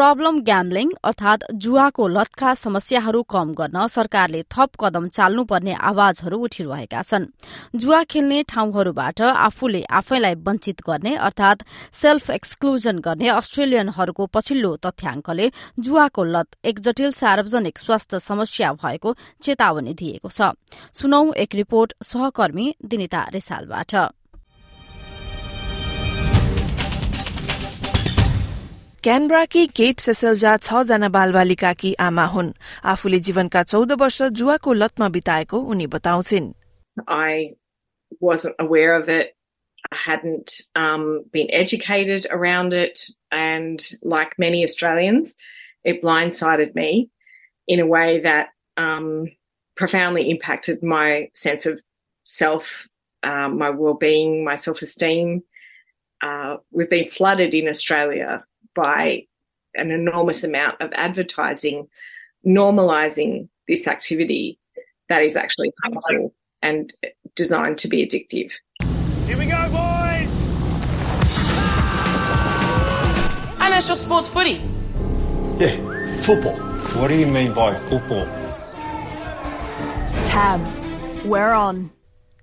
Problem gambling अर्थात जुवाको लतका समस्याहरू कम गर्न सरकारले थप कदम चाल्नुपर्ने आवाजहरू उठिरहेका छन्। जुवा खेल्ने ठाउँहरूबाट आफूले आफैलाई वञ्चित गर्ने अर्थात सेल्फ एक्सक्लुजन गर्ने अस्ट्रेलियनहरूको पछिल्लो तथ्याङ्कले जुवाको लत एक जटिल सार्वजनिक स्वास्थ्य समस्या भएको चेतावनी दिएको छ। सुनौ एक रिपोर्ट सहकर्मी दिनिता रिसालबाट। क्यानब्राकी केट सेसेल्जा छजना बालबालिकाकी आमा हुन् आफूले जीवनका चौध वर्ष जुवाको लतमा बिताएको उनी बताउँछिन् I wasn't aware of it. I hadn't um, been educated around it. And like many Australians, it blindsided me in a way that um, profoundly impacted my sense of self, uh, my well being, my self esteem. Uh, we've been flooded in Australia by an enormous amount of advertising, normalizing this activity that is actually harmful and designed to be addictive. Here we go, boys! And it's just sports footy. Yeah, football. What do you mean by football? Tab. We're on.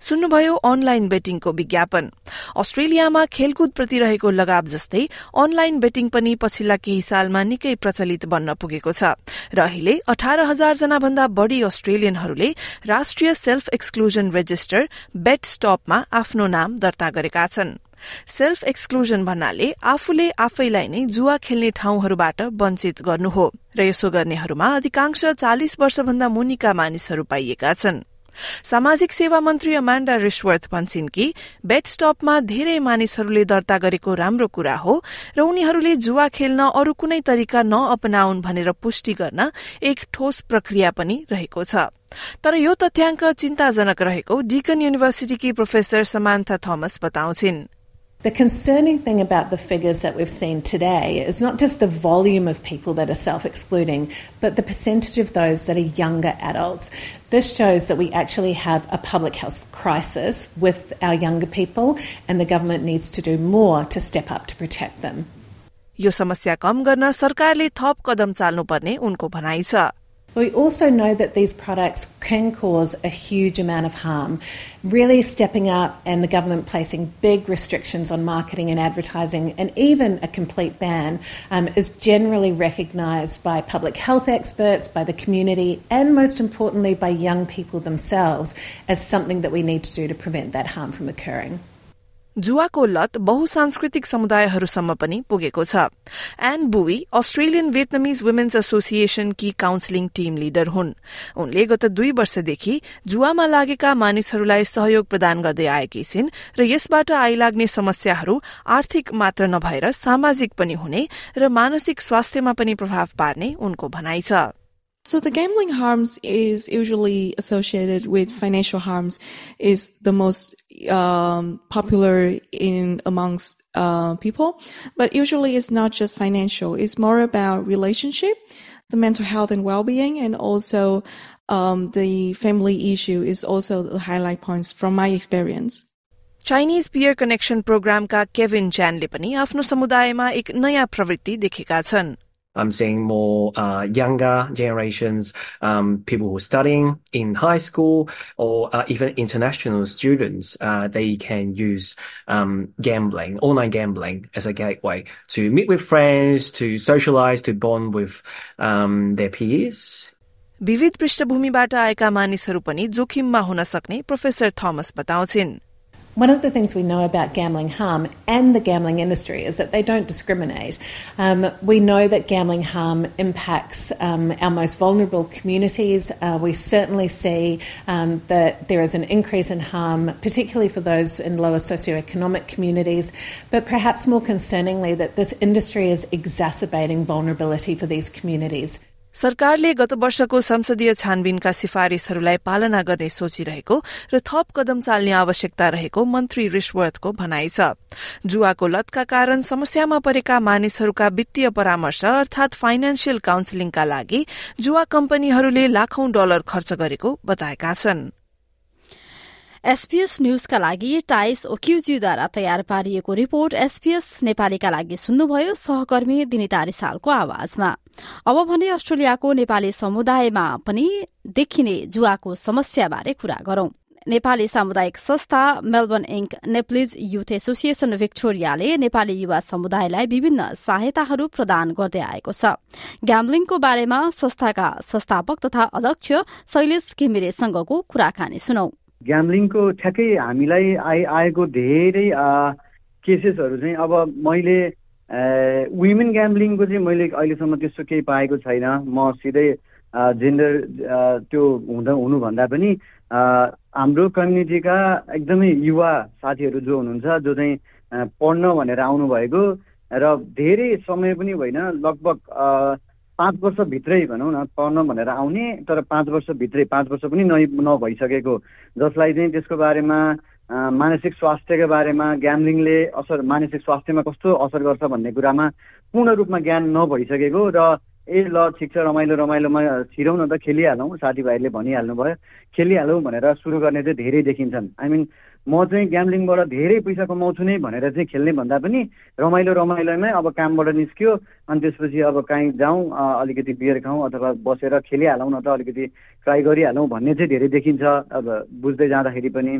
सुन्नुभयो online बेटिङको विज्ञापन। अस्ट्रेलियामा खेलकुदप्रति रहेको लगाव जस्तै online betting पनि पछिल्ला केही सालमा निकै प्रचलित बन्न पुगेको छ। र अहिले अठार हजार जना भन्दा बढ़ी अस्ट्रेलियनहरूले राष्ट्रिय सेल्फ एक्सक्लुजन रेजिस्टर बेट स्टपमा आफ्नो नाम दर्ता गरेका छन्। सेल्फ एक्सक्लुजन भन्नाले आफूले आफैलाई नै जुवा खेल्ने ठाउँहरूबाट वञ्चित गर्नु हो। र यसो गर्नेहरूमा अधिकांश चालिस वर्षभन्दा मुनिका मानिसहरू पाइएका छन्। सामाजिक सेवा मन्त्री अमाण्डा रिश्वर्थ भन्छन् कि बेड स्टपमा धेरै मानिसहरूले दर्ता गरेको राम्रो कुरा हो र उनीहरूले जुवा खेल्न अरू कुनै तरिका नअपनाउन् भनेर पुष्टि गर्न एक ठोस प्रक्रिया पनि रहेको छ। तर यो तथ्याङ्क चिन्ताजनक रहेको डिकन युनिभर्सिटीकी प्रोफेसर समान्था थमस बताउँछिन्। The concerning thing about the figures that we've seen today is not just the volume of people that are self excluding, but the percentage of those that are younger adults. This shows that we actually have a public health crisis with our younger people, and the government needs to do more to step up to protect them. यो समस्या कम गर्न सरकारले थप कदम चाल्नुपर्ने उनको भनाइ छ we also know that these products can cause a huge amount of harm. Really stepping up and the government placing big restrictions on marketing and advertising and even a complete ban um, is generally recognised by public health experts, by the community, and most importantly by young people themselves as something that we need to do to prevent that harm from occurring. जुवाको लत बहुसांस्कृतिक समुदायहरूसम्म पनि पुगेको छ। Anh Bui Australian vietnamese women's association की counselling team leader हुन्। उनले गत दुई वर्षदेखि जुवामा लागेका मानिसहरूलाई सहयोग प्रदान गर्दै आएकी छिन् र यसबाट आइलाग्ने समस्याहरू आर्थिक मात्र नभएर सामाजिक पनि हुने र मानसिक स्वास्थ्यमा पनि प्रभाव पार्ने उनको भनाइ छ। So the gambling harms is usually associated with financial harms is the most um, popular in amongst uh, people, but usually it's not just financial. It's more about relationship, the mental health and well-being, and also um, the family issue is also the highlight points from my experience. Chinese connection program ka Kevin ज्यानले पनि आफ्नो समुदायमा एक नयाँ प्रवृत्ति देखेका छन् I'm seeing more uh, younger generations, um, people who are studying in high school or uh, even international students. Uh, they can use um, gambling, online gambling, as a gateway to meet with friends, to socialize, to bond with um, their peers. विविध पृष्ठभूमिबाट आएका मानिसहरू पनि जोखिममा हुन सक्ने professor Thomas बताउँछिन् one of the things we know about gambling harm and the gambling industry is that they don't discriminate. Um, we know that gambling harm impacts um, our most vulnerable communities. Uh, we certainly see um, that there is an increase in harm, particularly for those in lower socioeconomic communities. But perhaps more concerningly, that this industry is exacerbating vulnerability for these communities. सरकारले गत वर्षको संसदीय छानबिनका सिफारिशहरूलाई पालना गर्ने सोचिरहेको र थप कदम चाल्ने आवश्यकता रहेको मन्त्री रिश्वतको भनाइ छ। जुवाको लतका कारण समस्यामा परेका मानिसहरूका वित्तीय परामर्श अर्थात फाइनेन्सियल काउन्सिलिङका लागि जुवा कम्पनीहरूले लाखौं डलर खर्च गरेको बताएका छनृ। एसपीएस न्यूजका लागि टाइस ओक्युजीद्वारा तयार पारिएको रिपोर्ट एसपीएस नेपालीका लागि सुन्नुभयो सहकर्मी दिनिता रिसालको आवाजमा। अब भने अस्ट्रेलियाको नेपाली समुदायमा पनि देखिने जुवाको समस्याबारे कुरा गरौं। नेपाली सामुदायिक संस्था Melbourne Inc Nepalese youth association भिक्टोरियाले Nepali युवा समुदायलाई विभिन्न सहायताहरू प्रदान गर्दै आएको छ। ग्याम्लिङको बारेमा संस्थाका संस्थापक तथा अध्यक्ष शैलेश घिमिरेसँगको कुराकानी सुनौ। ग्याम्लिङको ठ्याक्कै हामीलाई आइ आएको धेरै केसेसहरू चाहिँ अब मैले वुमेन ग्याम्लिङको चाहिँ मैले अहिलेसम्म त्यस्तो केही पाएको छैन। म सिधै जेन्डर त्यो हुँदा हुनुभन्दा पनि हाम्रो कम्युनिटीका एकदमै युवा साथीहरू जो हुनुहुन्छ जो चाहिँ पढ्न भनेर आउनुभएको र धेरै समय पनि होइन लगभग पाँच वर्षभित्रै भनौँ न पढ्न भनेर आउने तर पाँच वर्षभित्रै पाँच वर्ष पनि नै नभइसकेको जसलाई चाहिँ त्यसको बारेमा मानसिक स्वास्थ्यको बारेमा ग्याम्लिङले असर मानसिक स्वास्थ्यमा कस्तो असर गर्छ भन्ने कुरामा पूर्ण रूपमा ज्ञान नभइसकेको र ए ल ठिक छ रमाइलो रमाइलोमा छिरौँ न त खेलिहालौँ साथीभाइहरूले भनिहाल्नु भयो खेलिहालौँ भनेर सुरु गर्ने चाहिँ धेरै देखिन्छन्। आई मिन म चाहिँ ग्याम्लिङबाट धेरै पैसा कमाउँछु नै भनेर चाहिँ खेल्ने भन्दा पनि रमाइलो रमाइलोमै अब कामबाट निस्क्यो। अनि त्यसपछि अब काहीँ जाउँ अलिकति बियर खाउँ अथवा बसेर खेलिहालौँ न त अलिकति ट्राई गरिहालौँ भन्ने चाहिँ धेरै देखिन्छ अब बुझ्दै जाँदाखेरि पनि।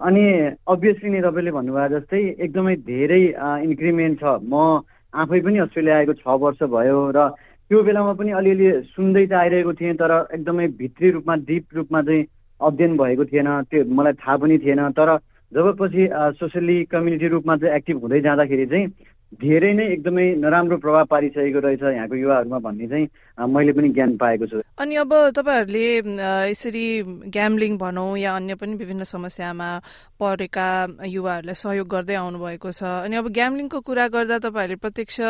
अनि अभियसली नै तपाईँले भन्नुभयो जस्तै एकदमै धेरै इन्क्रिमेन्ट छ। म आफै पनि अस्ट्रेलिया आएको छ वर्ष भयो र त्यो बेलामा पनि अलिअलि सुन्दै चाहिँ आइरहेको थिएँ तर एकदमै भित्री रूपमा डिप रूपमा चाहिँ अध्ययन भएको थिएन त्यो मलाई थाहा पनि थिएन। तर जब पछि सोसियली कम्युनिटी रूपमा चाहिँ एक्टिभ हुँदै जाँदाखेरि चाहिँ धेरै नै एकदमै नराम्रो प्रभाव पारिसकेको रहेछ यहाँको युवाहरूमा भन्ने चाहिँ मैले पनि ज्ञान पाएको छु। अनि अब तपाईँहरूले यसरी ग्याम्लिङ भनौँ या अन्य पनि विभिन्न समस्यामा परेका युवाहरूलाई सहयोग गर्दै आउनुभएको छ। अनि अब ग्याम्लिङको कुरा गर्दा तपाईँहरूले प्रत्यक्ष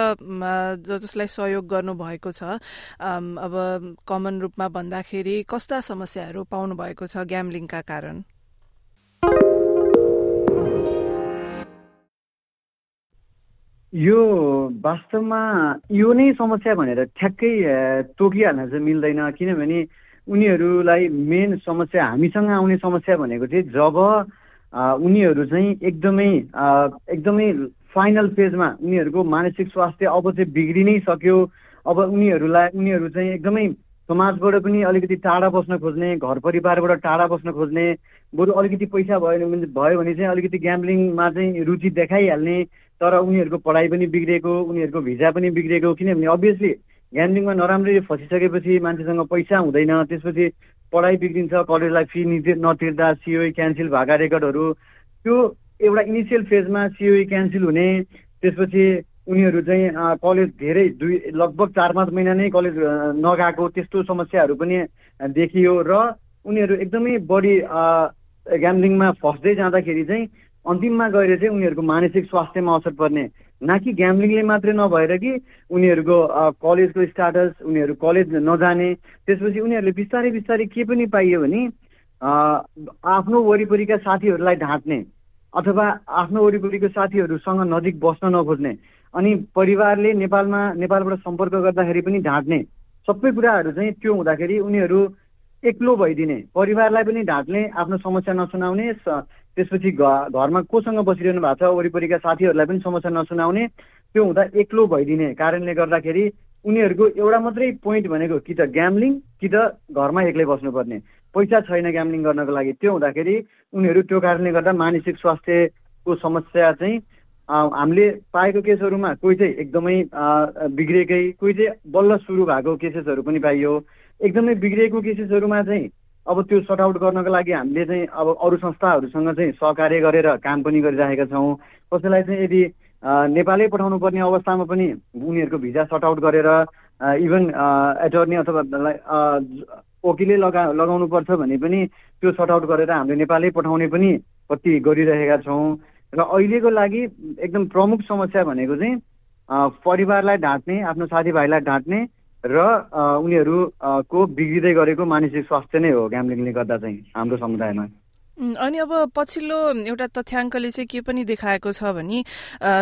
जसलाई सहयोग गर्नुभएको छ अब कमन रूपमा भन्दाखेरि कस्ता समस्याहरू पाउनु भएको छ ग्याम्लिङका कारण? यो वास्तवमा यो नै समस्या भनेर ठ्याक्कै तोकिहाल्न चाहिँ मिल्दैन। किनभने उनीहरूलाई मेन समस्या हामीसँग आउने समस्या भनेको चाहिँ जब उनीहरू चाहिँ एकदमै एकदमै फाइनल फेजमा उनीहरूको मानसिक स्वास्थ्य अब चाहिँ बिग्रि नै सक्यो। अब उनीहरूलाई उनीहरू चाहिँ एकदमै समाजबाट पनि अलिकति टाढा बस्न खोज्ने घर परिवारबाट टाढा बस्न खोज्ने बरु अलिकति पैसा भयो भने भयो भने चाहिँ अलिकति ग्याम्लिङमा चाहिँ रुचि देखाइहाल्ने तर उनीहरूको पढाइ पनि बिग्रेको उनीहरूको भिजा पनि बिग्रेको किनभने अभियसली ग्याम्लिङमा नराम्ररी फसिसकेपछि मान्छेसँग पैसा हुँदैन त्यसपछि पढाइ बिग्रिन्छ कलेजलाई फी नतिर्दा सिओई क्यान्सल भएका रेकर्डहरू। त्यो एउटा इनिसियल फेजमा सिओई क्यान्सल हुने त्यसपछि उनीहरू चाहिँ कलेज धेरै दुई लगभग चार पाँच महिना नै कलेज नगएको त्यस्तो समस्याहरू पनि देखियो र उनीहरू एकदमै बढी ग्याम्लिङमा फस्दै जाँदाखेरि चाहिँ अन्तिममा गएर चाहिँ उनीहरूको मानसिक स्वास्थ्यमा असर पर्ने न कि ग्याम्लिङले मात्रै नभएर कि उनीहरूको कलेजको स्टाटस उनीहरू कलेज नजाने त्यसपछि उनीहरूले बिस्तारै बिस्तारै के पनि पाइयो भने आफ्नो वरिपरिका साथीहरूलाई ढाँट्ने अथवा आफ्नो वरिपरिको साथीहरूसँग नजिक बस्न नखोज्ने अनि परिवारले नेपालमा नेपालबाट सम्पर्क गर्दाखेरि पनि ढाँट्ने सबै कुराहरू चाहिँ त्यो हुँदाखेरि उनीहरू एक्लो भइदिने परिवारलाई पनि ढाँट्ने आफ्नो समस्या नसुनाउने त्यसपछि घरमा कोसँग बसिरहनु भएको छ वरिपरिका साथीहरूलाई पनि समस्या नसुनाउने त्यो हुँदा एक्लो भइदिने कारणले गर्दाखेरि उनीहरूको एउटा मात्रै पोइन्ट भनेको कि त ग्याम्लिङ कि त घरमा एक्लै बस्नुपर्ने। पैसा छैन ग्याम्लिङ गर्नको लागि। त्यो हुँदाखेरि उनीहरू त्यो कारणले गर्दा मानसिक स्वास्थ्यको समस्या चाहिँ हामीले पाएको केसहरूमा कोही चाहिँ एकदमै बिग्रेकै कोही चाहिँ बल्ल सुरु भएको केसेसहरू पनि पाइयो। एकदमै बिग्रेको केसेसहरूमा चाहिँ अब त्यो सर्ट आउट गर्नको लागि हामीले चाहिँ अब अरू संस्थाहरूसँग चाहिँ सहकार्य गरेर काम पनि गरिरहेका छौँ। कसैलाई चाहिँ यदि नेपालै पठाउनु पर्ने अवस्थामा पनि उनीहरूको भिजा सर्ट आउट गरेर इभन एटर्नी अथवा वकिलै लगा लगाउनु पर्छ भने पनि त्यो सर्ट आउट गरेर हामीले नेपालै पठाउने पनि कति गरिरहेका छौँ। र अहिलेको लागि एकदम प्रमुख समस्या भनेको चाहिँ परिवारलाई ढाँट्ने आफ्नो साथीभाइलाई ढाँट्ने र उनीहरूको बिग्रिँदै गरेको मानसिक स्वास्थ्य नै हो ग्याम्लिङले गर्दा चाहिँ हाम्रो समुदायमा। अनि अब पछिल्लो एउटा तथ्याङ्कले चाहिँ के पनि देखाएको छ भने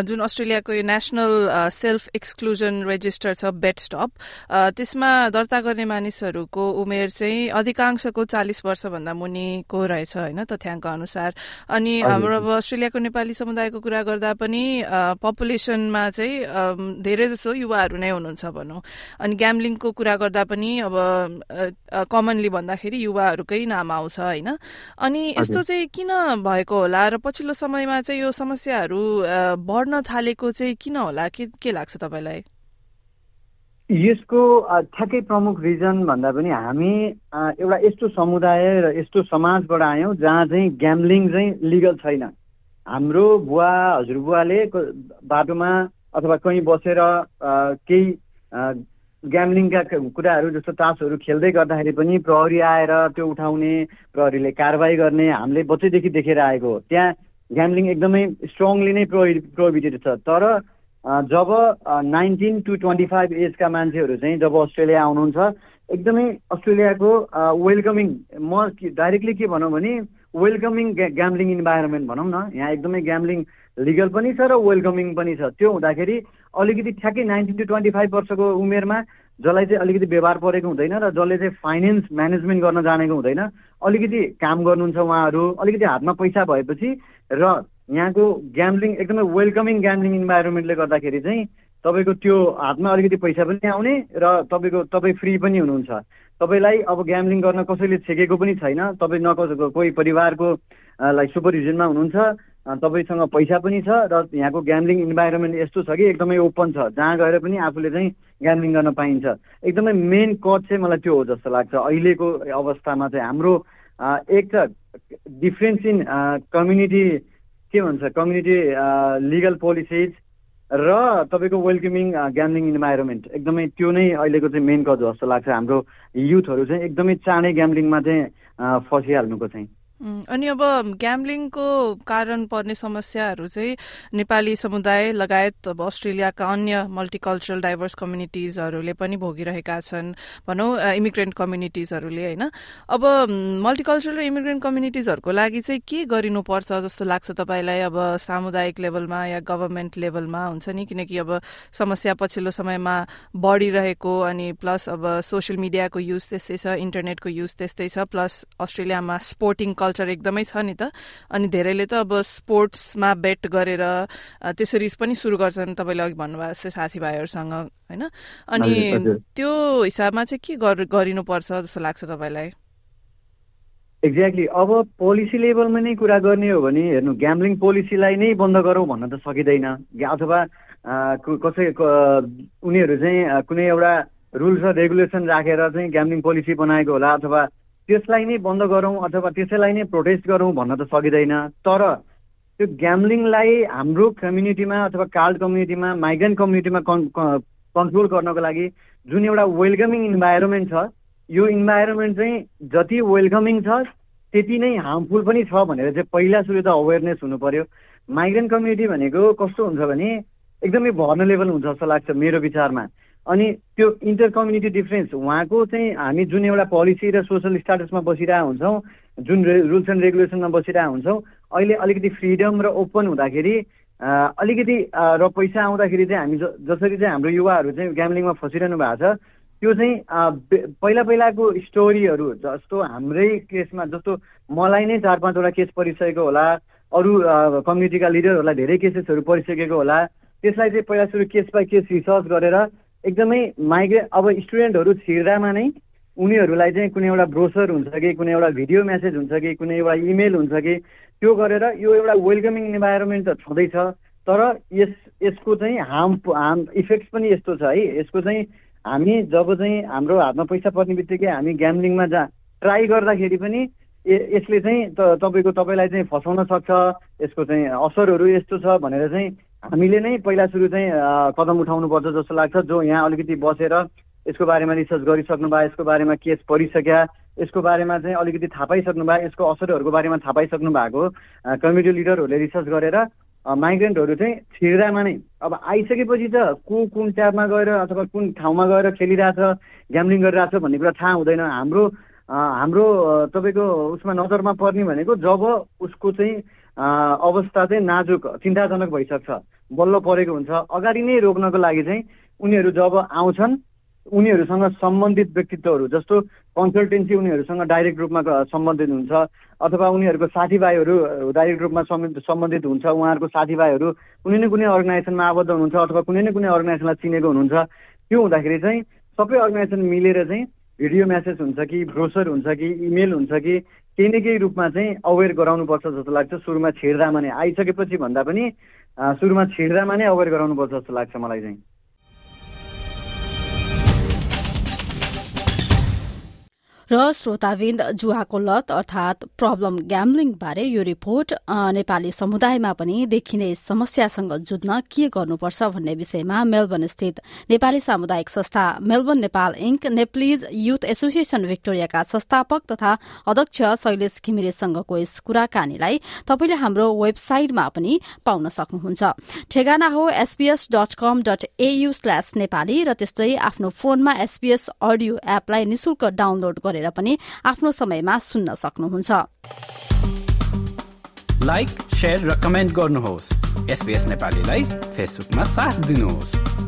जुन अस्ट्रेलियाको यो नेसनल सेल्फ एक्सक्लुजन रेजिस्टर छ बेट स्टप त्यसमा दर्ता गर्ने मानिसहरूको उमेर चाहिँ अधिकांशको चालिस वर्षभन्दा मुनिको रहेछ होइन तथ्याङ्क अनुसार। अनि हाम्रो अब अस्ट्रेलियाको नेपाली समुदायको कुरा गर्दा पनि पपुलेसनमा चाहिँ धेरै जसो युवाहरू नै हुनुहुन्छ भनौँ। अनि ग्याम्लिङको कुरा गर्दा पनि अब कमनली भन्दाखेरि युवाहरूकै नाम आउँछ होइन। अनि यस्तो चाहिँ किन भएको होला? र पछिल्लो समयमा चाहिँ यो समस्याहरू बढ्न थालेको चाहिँ किन होला? के के लाग्छ तपाईँलाई? यसको ठ्याक्कै प्रमुख रिजन भन्दा पनि हामी एउटा यस्तो समुदाय र यस्तो समाजबाट आयौँ जहाँ चाहिँ ग्याम्लिङ चाहिँ लिगल छैन। हाम्रो बुवा हजुरबुवाले बाटोमा अथवा कहीँ बसेर केही ग्याम्लिङका कुराहरू जस्तो तासहरू खेल्दै गर्दाखेरि पनि प्रहरी आएर त्यो उठाउने प्रहरीले कारवाही गर्ने हामीले बच्चैदेखि देखेर आएको हो। त्यहाँ ग्याम्लिङ एकदमै स्ट्रङली नै प्रोहि प्रोहिबिटेड छ। तर जब नाइन्टिन टु ट्वेन्टी फाइभ एजका मान्छेहरू चाहिँ जब अस्ट्रेलिया आउनुहुन्छ एकदमै अस्ट्रेलियाको वेलकमिङ म डाइरेक्टली के भनौँ भने वेलकमिङ ग्याम्लिङ इन्भाइरोमेन्ट भनौँ न। यहाँ एकदमै ग्याम्लिङ लिगल पनि छ र वेलकमिङ पनि छ. त्यो हुँदाखेरि अलिकति ठ्याक्कै नाइन्टिन टु ट्वेन्टी फाइभ वर्षको उमेरमा जसलाई चाहिँ अलिकति व्यवहार परेको हुँदैन र जसले चाहिँ फाइनेन्स म्यानेजमेन्ट गर्न जानेको हुँदैन अलिकति काम गर्नुहुन्छ उहाँहरू अलिकति हातमा पैसा भएपछि र यहाँको ग्याम्लिङ एकदमै वेलकमिङ ग्याम्लिङ इन्भाइरोमेन्टले गर्दाखेरि चाहिँ तपाईँको त्यो हातमा अलिकति पैसा पनि आउने र तपाईँको तपाईँ फ्री पनि हुनुहुन्छ। तपाईँलाई अब ग्याम्लिङ गर्न कसैले छेकेको पनि छैन। तपाईँ न कोही परिवारको लाइक सुपरभिजनमा हुनुहुन्छ। तपाईँसँग पैसा पनि छ र यहाँको ग्याम्लिङ इन्भाइरोमेन्ट यस्तो छ कि एकदमै ओपन छ। जहाँ गएर पनि आफूले चाहिँ ग्याम्लिङ गर्न पाइन्छ। एकदमै मेन कज चाहिँ मलाई त्यो हो जस्तो लाग्छ। अहिलेको अवस्थामा चाहिँ हाम्रो एक त डिफ्रेन्स इन कम्युनिटी के भन्छ? कम्युनिटी लिगल पोलिसिज र तपाईँको वेलकमिङ ग्याम्लिङ इन्भाइरोमेन्ट एकदमै त्यो नै अहिलेको चाहिँ मेन कज हो जस्तो लाग्छ। हाम्रो युथहरू चाहिँ एकदमै चाँडै ग्याम्लिङमा चाहिँ फसिहाल्नुको चाहिँ। अनि अब ग्याम्लिङको कारण पर्ने समस्याहरू चाहिँ नेपाली समुदाय लगायत अब अस्ट्रेलियाका अन्य मल्टिकल्चरल डाइभर्स कम्युनिटिजहरूले पनि भोगिरहेका छन् भनौँ इमिग्रेन्ट कम्युनिटिजहरूले होइन? अब मल्टिकल्चरल र इमिग्रेन्ट कम्युनिटिजहरूको लागि चाहिँ के गरिनुपर्छ जस्तो लाग्छ तपाईँलाई अब सामुदायिक लेभलमा या गभर्मेन्ट लेभलमा हुन्छ नि? किनकि अब समस्या पछिल्लो समयमा बढिरहेको अनि प्लस अब सोसियल मिडियाको युज त्यस्तै छ इन्टरनेटको युज त्यस्तै छ प्लस अस्ट्रेलियामा स्पोर्टिङ कल्चर एकदमै छ नि त। अनि धेरैले त अब स्पोर्ट्समा बेट गरेर त्यसरी पनि सुरु गर्छन् तपाईँले अघि भन्नुभएको जस्तै साथीभाइहरूसँग होइन? अनि त्यो हिसाबमा चाहिँ के गरिनुपर्छ जस्तो लाग्छ तपाईँलाई? एक्ज्याक्टली अब पोलिसी लेभलमा नै कुरा गर्ने हो भने हेर्नु ग्याम्लिङ पोलिसीलाई नै बन्द गरौँ भन्न त सकिँदैन। अथवा कसै उनीहरू चाहिँ कुनै एउटा रुल्स र रेगुलेसन राखेर चाहिँ ग्याम्लिङ पोलिसी बनाएको होला अथवा त्यसलाई नै बन्द गरौँ अथवा त्यसैलाई नै प्रोटेस्ट गरौँ भन्न त सकिँदैन। तर त्यो ग्याम्लिङलाई हाम्रो कम्युनिटीमा अथवा कार्ड कम्युनिटीमा माइग्रेन्ट कम्युनिटीमा कन् कन्ट्रोल गर्नको लागि जुन एउटा वेलकमिङ इन्भाइरोमेन्ट छ यो इन्भाइरोमेन्ट चाहिँ जति वेलकमिङ छ त्यति नै हार्मफुल पनि छ भनेर चाहिँ पहिला सुरु त अवेरनेस हुनु पर्यो। माइग्रेन्ट कम्युनिटी भनेको कस्तो हुन्छ भने एकदमै भर्नलेबल हुन्छ जस्तो लाग्छ मेरो विचारमा। अनि त्यो इन्टर कम्युनिटी डिफ्रेन्स उहाँको चाहिँ हामी जुन एउटा पोलिसी र सोसल स्टाटसमा बसिरहेको हुन्छौँ जुन रुल्स एन्ड रेगुलेसनमा बसिरहेको हुन्छौँ अहिले अलिकति फ्रिडम र ओपन हुँदाखेरि अलिकति र पैसा आउँदाखेरि चाहिँ हामी जसरी चाहिँ हाम्रो युवाहरू चाहिँ ग्याम्लिङमा फसिरहनु भएको छ त्यो चाहिँ पहिला पहिलाको स्टोरीहरू जस्तो हाम्रै केसमा जस्तो मलाई नै चार पाँचवटा केस परिसकेको होला अरू कम्युनिटीका लिडरहरूलाई धेरै केसेसहरू परिसकेको होला त्यसलाई चाहिँ पहिला सुरु केस बाई केस रिसर्च गरेर एकदमै माइग्रेट अब स्टुडेन्टहरू छिर्दामा नै उनीहरूलाई चाहिँ कुनै एउटा ब्रोसर हुन्छ कि कुनै एउटा भिडियो म्यासेज हुन्छ कि कुनै एउटा इमेल हुन्छ कि त्यो गरेर यो एउटा वेलकमिङ इन्भाइरोमेन्ट त छँदैछ तर यस यसको चाहिँ हार्म हार्म इफेक्ट्स पनि यस्तो छ है। यसको चाहिँ हामी जब चाहिँ हाम्रो हातमा पैसा पर्ने बित्तिकै हामी ग्याम्लिङमा जा ट्राई गर्दाखेरि पनि यसले चाहिँ तपाईँको तपाईँलाई चाहिँ फसाउन सक्छ यसको चाहिँ असरहरू यस्तो छ भनेर चाहिँ हामीले नै पहिला सुरु चाहिँ कदम उठाउनुपर्छ जस्तो लाग्छ। जो यहाँ अलिकति बसेर यसको बारेमा रिसर्च गरिसक्नु भयो यसको बारेमा केस पढिसक्या यसको बारेमा चाहिँ अलिकति थाहा पाइसक्नु भयो यसको असरहरूको बारेमा थाहा पाइसक्नु भएको कम्युनिटी लिडरहरूले रिसर्च गरेर माइग्रेन्टहरू चाहिँ छिर्दामा नै अब आइसकेपछि त को कुन ट्याबमा गएर अथवा कुन ठाउँमा गएर खेलिरहेछ ग्याम्लिङ गरिरहेछ भन्ने कुरा थाहा हुँदैन। हाम्रो हाम्रो तपाईँको उसमा नजरमा पर्ने भनेको जब उसको चाहिँ अवस्था चाहिँ नाजुक चिन्ताजनक भइसक्छ। बल्ल परेको हुन्छ। अगाडि नै रोक्नको लागि चाहिँ उनीहरू जब आउँछन् उनीहरूसँग सम्बन्धित व्यक्तित्वहरू जस्तो कन्सल्टेन्सी उनीहरूसँग डाइरेक्ट रूपमा सम्बन्धित हुन्छ। अथवा उनीहरूको साथीभाइहरू डाइरेक्ट रूपमा सम्बन्धित हुन्छ। उहाँहरूको साथीभाइहरू कुनै न कुनै अर्गनाइजेसनमा आबद्ध हुनुहुन्छ अथवा कुनै न कुनै अर्गनाइजेसनलाई चिनेको हुनुहुन्छ। त्यो हुँदाखेरि चाहिँ सबै अर्गनाइजेसन मिलेर चाहिँ भिडियो म्यासेज हुन्छ कि ब्रोसर हुन्छ कि इमेल हुन्छ कि केही न केही रूपमा चाहिँ अवेर गराउनुपर्छ जस्तो लाग्छ। सुरुमा छिर्दामा नै आइसकेपछि भन्दा पनि सुरुमा छिर्दामा नै अवेर गराउनुपर्छ जस्तो लाग्छ मलाई चाहिँ। र श्रोताविन्द जुवाको लत अर्थात प्रब्लम ग्याम्लिङ बारे यो रिपोर्ट नेपाली समुदायमा पनि देखिने समस्यासँग जुझ्न के गर्नुपर्छ भन्ने विषयमा मेलबर्न स्थित नेपाली सामुदायिक संस्था Melbourne Nepal Inc Nepalese youth association भिक्टोरियाका संस्थापक तथा अध्यक्ष शैलेश घिमिरेसँगको यस कुराकानीलाई तपाईँले हाम्रो वेबसाइटमा पनि पाउन सक्नुहुन्छ। ठेगाना हो SPS dot com dot AU slash Nepali र त्यस्तै आफ्नो फोनमा एसपीएस अडियो एपलाई निशुल्क डाउनलोड गरेर पनि आफ्नो समयमा सुन्न सक्नुहुन्छ। लाइक र कमेन्ट गर्नुहोस्। नेपालीलाई फेसबुकमा साथ दिनुहोस्।